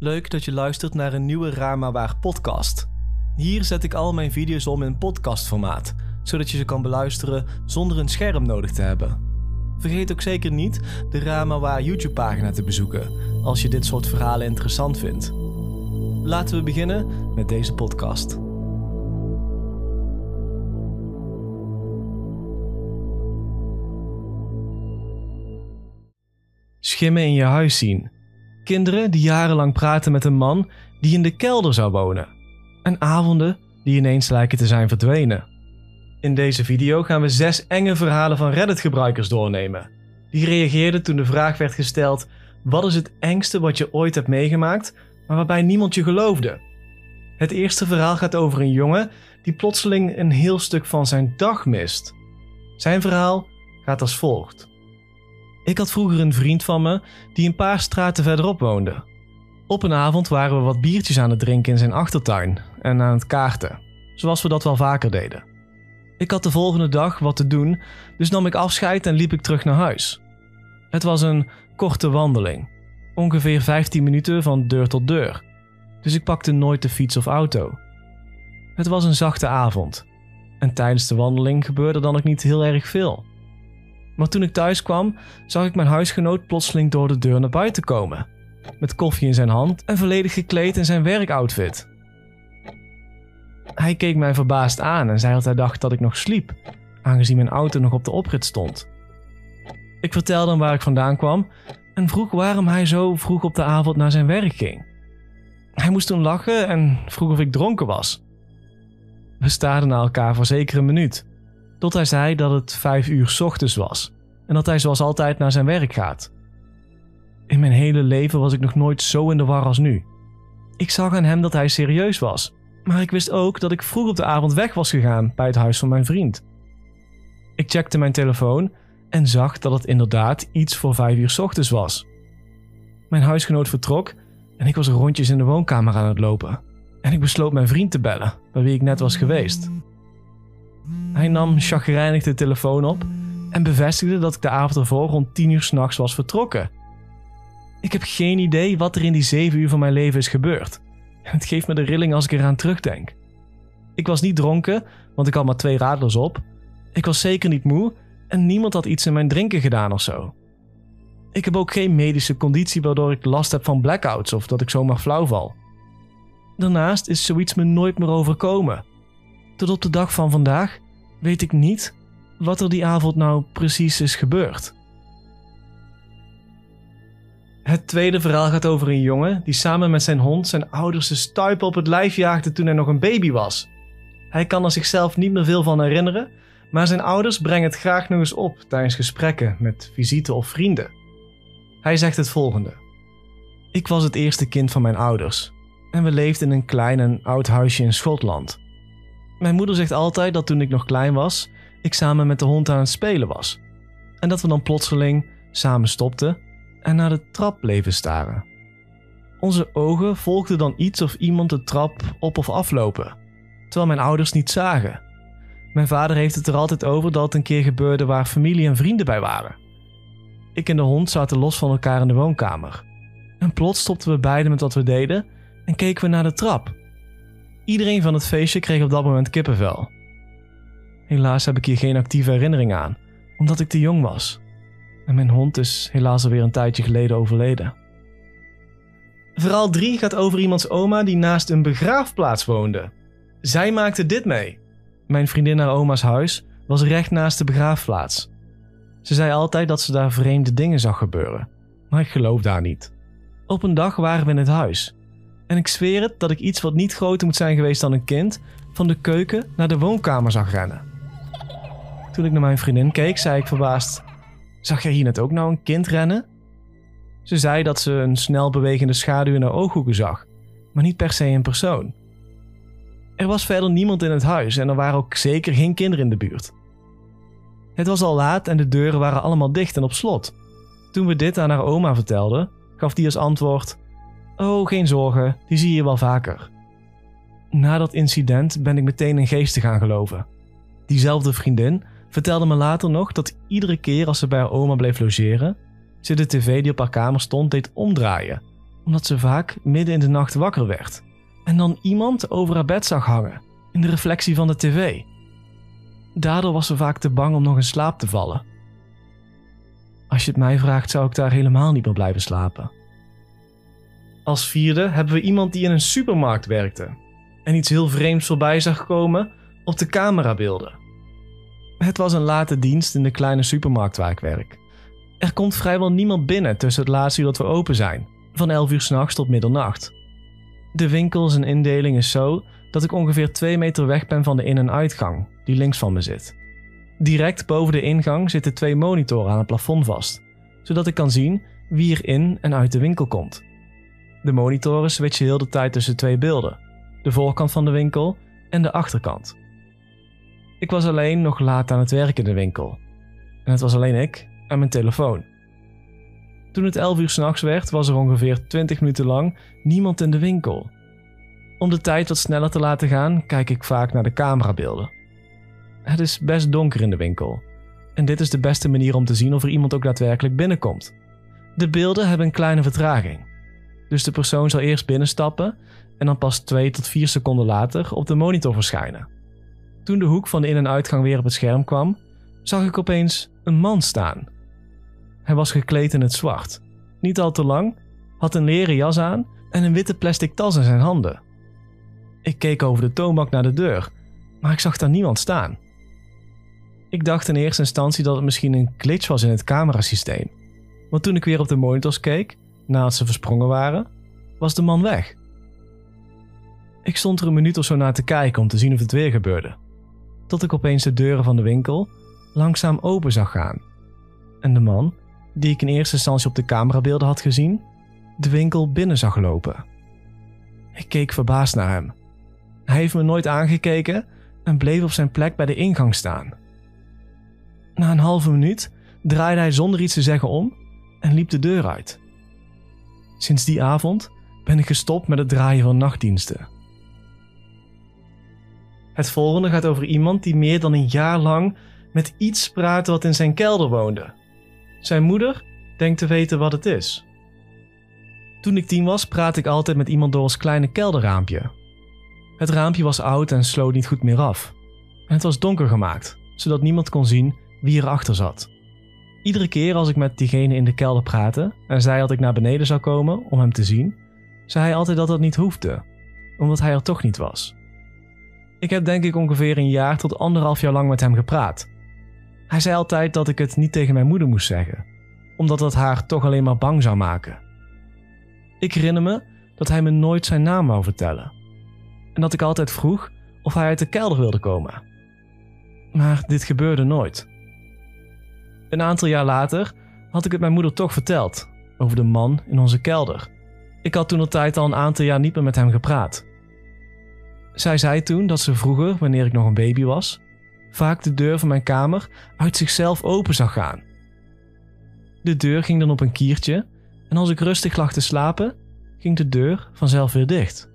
Leuk dat je luistert naar een nieuwe Raar maar Waar podcast. Hier zet ik al mijn video's om in podcastformaat, zodat je ze kan beluisteren zonder een scherm nodig te hebben. Vergeet ook zeker niet de Raar maar Waar YouTube pagina te bezoeken, als je dit soort verhalen interessant vindt. Laten we beginnen met deze podcast. Schimmen in je huis zien. Kinderen die jarenlang praten met een man die in de kelder zou wonen. En avonden die ineens lijken te zijn verdwenen. In deze video gaan we zes enge verhalen van Reddit-gebruikers doornemen. Die reageerden toen de vraag werd gesteld: wat is het engste wat je ooit hebt meegemaakt, maar waarbij niemand je geloofde? Het eerste verhaal gaat over een jongen die plotseling een heel stuk van zijn dag mist. Zijn verhaal gaat als volgt. Ik had vroeger een vriend van me die een paar straten verderop woonde. Op een avond waren we wat biertjes aan het drinken in zijn achtertuin en aan het kaarten, zoals we dat wel vaker deden. Ik had de volgende dag wat te doen, dus nam ik afscheid en liep ik terug naar huis. Het was een korte wandeling, ongeveer 15 minuten van deur tot deur, dus ik pakte nooit de fiets of auto. Het was een zachte avond en tijdens de wandeling gebeurde dan ook niet heel erg veel. Maar toen ik thuis kwam, zag ik mijn huisgenoot plotseling door de deur naar buiten komen. Met koffie in zijn hand en volledig gekleed in zijn werkoutfit. Hij keek mij verbaasd aan en zei dat hij dacht dat ik nog sliep, aangezien mijn auto nog op de oprit stond. Ik vertelde hem waar ik vandaan kwam en vroeg waarom hij zo vroeg op de avond naar zijn werk ging. Hij moest toen lachen en vroeg of ik dronken was. We staarden naar elkaar voor zeker een minuut. Tot hij zei dat het vijf uur ochtends was en dat hij zoals altijd naar zijn werk gaat. In mijn hele leven was ik nog nooit zo in de war als nu. Ik zag aan hem dat hij serieus was, maar ik wist ook dat ik vroeg op de avond weg was gegaan bij het huis van mijn vriend. Ik checkte mijn telefoon en zag dat het inderdaad iets voor vijf uur ochtends was. Mijn huisgenoot vertrok en ik was rondjes in de woonkamer aan het lopen. En ik besloot mijn vriend te bellen, bij wie ik net was geweest. Hij nam chagrijnig de telefoon op en bevestigde dat ik de avond ervoor rond 10 uur s'nachts was vertrokken. Ik heb geen idee wat er in die 7 uur van mijn leven is gebeurd. Het geeft me de rilling als ik eraan terugdenk. Ik was niet dronken, want ik had maar twee radlers op. Ik was zeker niet moe en niemand had iets in mijn drinken gedaan of zo. Ik heb ook geen medische conditie waardoor ik last heb van blackouts of dat ik zomaar flauw val. Daarnaast is zoiets me nooit meer overkomen. Tot op de dag van vandaag weet ik niet wat er die avond nou precies is gebeurd. Het tweede verhaal gaat over een jongen die samen met zijn hond zijn ouders de stuipen op het lijf jaagde toen hij nog een baby was. Hij kan er zichzelf niet meer veel van herinneren, maar zijn ouders brengen het graag nog eens op tijdens gesprekken met visite of vrienden. Hij zegt het volgende: Ik was het eerste kind van mijn ouders en we leefden in een klein en oud huisje in Schotland. Mijn moeder zegt altijd dat toen ik nog klein was, ik samen met de hond aan het spelen was. En dat we dan plotseling samen stopten en naar de trap bleven staren. Onze ogen volgden dan iets of iemand de trap op of aflopen, terwijl mijn ouders niet zagen. Mijn vader heeft het er altijd over dat het een keer gebeurde waar familie en vrienden bij waren. Ik en de hond zaten los van elkaar in de woonkamer. En plots stopten we beiden met wat we deden en keken we naar de trap. Iedereen van het feestje kreeg op dat moment kippenvel. Helaas heb ik hier geen actieve herinnering aan, omdat ik te jong was. En mijn hond is helaas alweer een tijdje geleden overleden. Verhaal 3 gaat over iemands oma die naast een begraafplaats woonde. Zij maakte dit mee. Mijn vriendin naar oma's huis was recht naast de begraafplaats. Ze zei altijd dat ze daar vreemde dingen zag gebeuren, maar ik geloof daar niet. Op een dag waren we in het huis en ik zweer het dat ik iets wat niet groter moet zijn geweest dan een kind van de keuken naar de woonkamer zag rennen. Toen ik naar mijn vriendin keek, zei ik verbaasd: Zag jij hier net ook nou een kind rennen? Ze zei dat ze een snel bewegende schaduw in haar ooghoeken zag, maar niet per se een persoon. Er was verder niemand in het huis en er waren ook zeker geen kinderen in de buurt. Het was al laat en de deuren waren allemaal dicht en op slot. Toen we dit aan haar oma vertelden, gaf die als antwoord: Oh, geen zorgen, die zie je wel vaker. Na dat incident ben ik meteen in geesten gaan geloven. Diezelfde vriendin vertelde me later nog dat iedere keer als ze bij haar oma bleef logeren, ze de tv die op haar kamer stond deed omdraaien, omdat ze vaak midden in de nacht wakker werd en dan iemand over haar bed zag hangen in de reflectie van de tv. Daardoor was ze vaak te bang om nog in slaap te vallen. Als je het mij vraagt, zou ik daar helemaal niet meer blijven slapen. Als vierde hebben we iemand die in een supermarkt werkte en iets heel vreemds voorbij zag komen op de camerabeelden. Het was een late dienst in de kleine supermarkt waar ik werk. Er komt vrijwel niemand binnen tussen het laatste uur dat we open zijn, van 11 uur s'nachts tot middernacht. De winkels en indeling is zo dat ik ongeveer 2 meter weg ben van de in- en uitgang, die links van me zit. Direct boven de ingang zitten twee monitoren aan het plafond vast, zodat ik kan zien wie er in en uit de winkel komt. De monitoren switchen heel de tijd tussen twee beelden: de voorkant van de winkel en de achterkant. Ik was alleen nog laat aan het werk in de winkel. En het was alleen ik en mijn telefoon. Toen het 11 uur s'nachts werd, was er ongeveer 20 minuten lang niemand in de winkel. Om de tijd wat sneller te laten gaan, kijk ik vaak naar de camerabeelden. Het is best donker in de winkel. En dit is de beste manier om te zien of er iemand ook daadwerkelijk binnenkomt. De beelden hebben een kleine vertraging. Dus de persoon zal eerst binnenstappen en dan pas 2 tot 4 seconden later op de monitor verschijnen. Toen de hoek van de in- en uitgang weer op het scherm kwam, zag ik opeens een man staan. Hij was gekleed in het zwart, niet al te lang, had een leren jas aan en een witte plastic tas in zijn handen. Ik keek over de toonbank naar de deur, maar ik zag daar niemand staan. Ik dacht in eerste instantie dat het misschien een glitch was in het camerasysteem. Want toen ik weer op de monitors keek, nadat ze versprongen waren, was de man weg. Ik stond er een minuut of zo naar te kijken om te zien of het weer gebeurde. Tot ik opeens de deuren van de winkel langzaam open zag gaan. En de man, die ik in eerste instantie op de camerabeelden had gezien, de winkel binnen zag lopen. Ik keek verbaasd naar hem. Hij heeft me nooit aangekeken en bleef op zijn plek bij de ingang staan. Na een halve minuut draaide hij zonder iets te zeggen om en liep de deur uit. Sinds die avond ben ik gestopt met het draaien van nachtdiensten. Het volgende gaat over iemand die meer dan een jaar lang met iets praatte wat in zijn kelder woonde. Zijn moeder denkt te weten wat het is. Toen ik tien was, praatte ik altijd met iemand door ons kleine kelderraampje. Het raampje was oud en sloot niet goed meer af. En het was donker gemaakt, zodat niemand kon zien wie erachter zat. Iedere keer als ik met diegene in de kelder praatte en zei dat ik naar beneden zou komen om hem te zien, zei hij altijd dat dat niet hoefde, omdat hij er toch niet was. Ik heb denk ik ongeveer een jaar tot anderhalf jaar lang met hem gepraat. Hij zei altijd dat ik het niet tegen mijn moeder moest zeggen, omdat dat haar toch alleen maar bang zou maken. Ik herinner me dat hij me nooit zijn naam wou vertellen. En dat ik altijd vroeg of hij uit de kelder wilde komen. Maar dit gebeurde nooit. Een aantal jaar later had ik het mijn moeder toch verteld over de man in onze kelder. Ik had toen al tijd al een aantal jaar niet meer met hem gepraat. Zij zei toen dat ze vroeger, wanneer ik nog een baby was, vaak de deur van mijn kamer uit zichzelf open zag gaan. De deur ging dan op een kiertje en als ik rustig lag te slapen, ging de deur vanzelf weer dicht.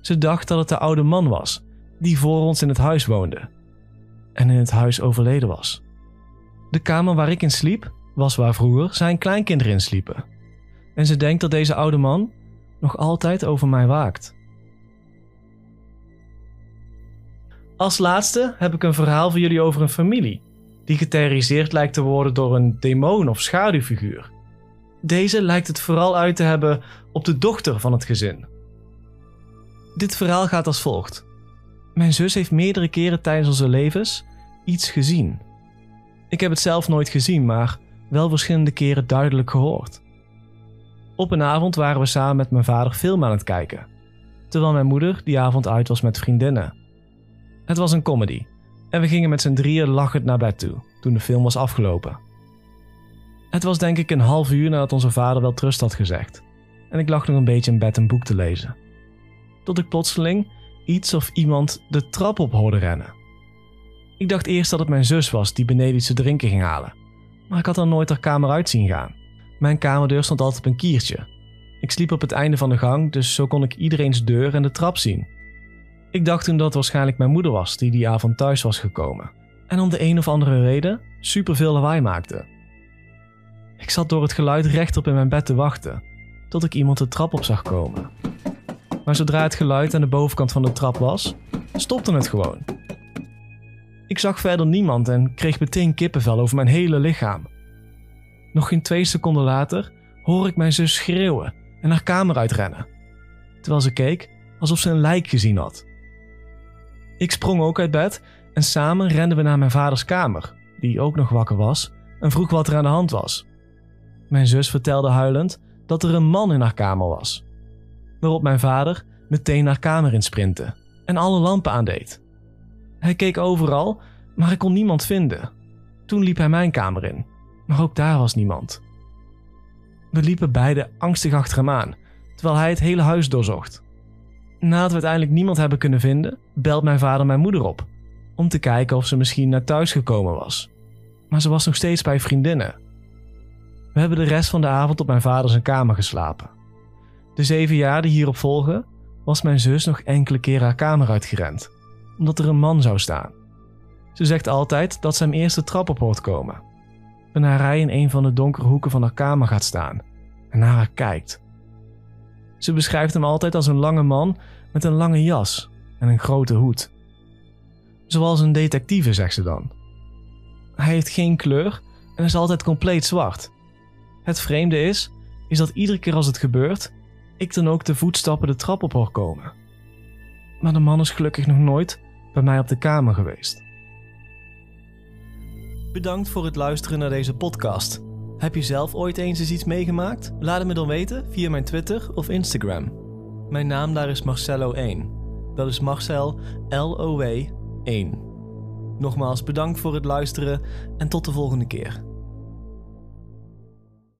Ze dacht dat het de oude man was die voor ons in het huis woonde en in het huis overleden was. De kamer waar ik in sliep was waar vroeger zijn kleinkinderen in sliepen. En ze denkt dat deze oude man nog altijd over mij waakt. Als laatste heb ik een verhaal voor jullie over een familie die geterroriseerd lijkt te worden door een demon of schaduwfiguur. Deze lijkt het vooral uit te hebben op de dochter van het gezin. Dit verhaal gaat als volgt. Mijn zus heeft meerdere keren tijdens onze levens iets gezien. Ik heb het zelf nooit gezien, maar wel verschillende keren duidelijk gehoord. Op een avond waren we samen met mijn vader film aan het kijken, terwijl mijn moeder die avond uit was met vriendinnen. Het was een comedy en we gingen met z'n drieën lachend naar bed toe toen de film was afgelopen. Het was denk ik een half uur nadat onze vader wel trust had gezegd en ik lag nog een beetje in bed een boek te lezen. Tot ik plotseling iets of iemand de trap op hoorde rennen. Ik dacht eerst dat het mijn zus was die beneden iets te drinken ging halen, maar ik had er nooit haar kamer uit zien gaan. Mijn kamerdeur stond altijd op een kiertje. Ik sliep op het einde van de gang, dus zo kon ik iedereen's deur en de trap zien. Ik dacht toen dat het waarschijnlijk mijn moeder was die die avond thuis was gekomen en om de een of andere reden superveel lawaai maakte. Ik zat door het geluid rechtop in mijn bed te wachten, tot ik iemand de trap op zag komen. Maar zodra het geluid aan de bovenkant van de trap was, stopte het gewoon. Ik zag verder niemand en kreeg meteen kippenvel over mijn hele lichaam. Nog geen twee seconden later hoor ik mijn zus schreeuwen en haar kamer uitrennen, terwijl ze keek alsof ze een lijk gezien had. Ik sprong ook uit bed en samen renden we naar mijn vaders kamer, die ook nog wakker was, en vroeg wat er aan de hand was. Mijn zus vertelde huilend dat er een man in haar kamer was, waarop mijn vader meteen haar kamer insprintte en alle lampen aandeed. Hij keek overal, maar ik kon niemand vinden. Toen liep hij mijn kamer in, maar ook daar was niemand. We liepen beide angstig achter hem aan, terwijl hij het hele huis doorzocht. Nadat we uiteindelijk niemand hebben kunnen vinden, belt mijn vader mijn moeder op om te kijken of ze misschien naar thuis gekomen was. Maar ze was nog steeds bij vriendinnen. We hebben de rest van de avond op mijn vader zijn kamer geslapen. De zeven jaar die hierop volgen, was mijn zus nog enkele keer haar kamer uitgerend, omdat er een man zou staan. Ze zegt altijd dat ze hem eerst de trap op hoort komen. Wanneer hij in een van de donkere hoeken van haar kamer gaat staan en naar haar kijkt. Ze beschrijft hem altijd als een lange man met een lange jas en een grote hoed. Zoals een detectieve, zegt ze dan. Hij heeft geen kleur en is altijd compleet zwart. Het vreemde is, is dat iedere keer als het gebeurt, ik dan ook de voetstappen de trap op hoor komen. Maar de man is gelukkig nog nooit bij mij op de kamer geweest. Bedankt voor het luisteren naar deze podcast. Heb je zelf ooit eens eens iets meegemaakt? Laat het me dan weten via mijn Twitter of Instagram. Mijn naam daar is Marcello1. Dat is Marcel L-O-W 1. Nogmaals bedankt voor het luisteren en tot de volgende keer.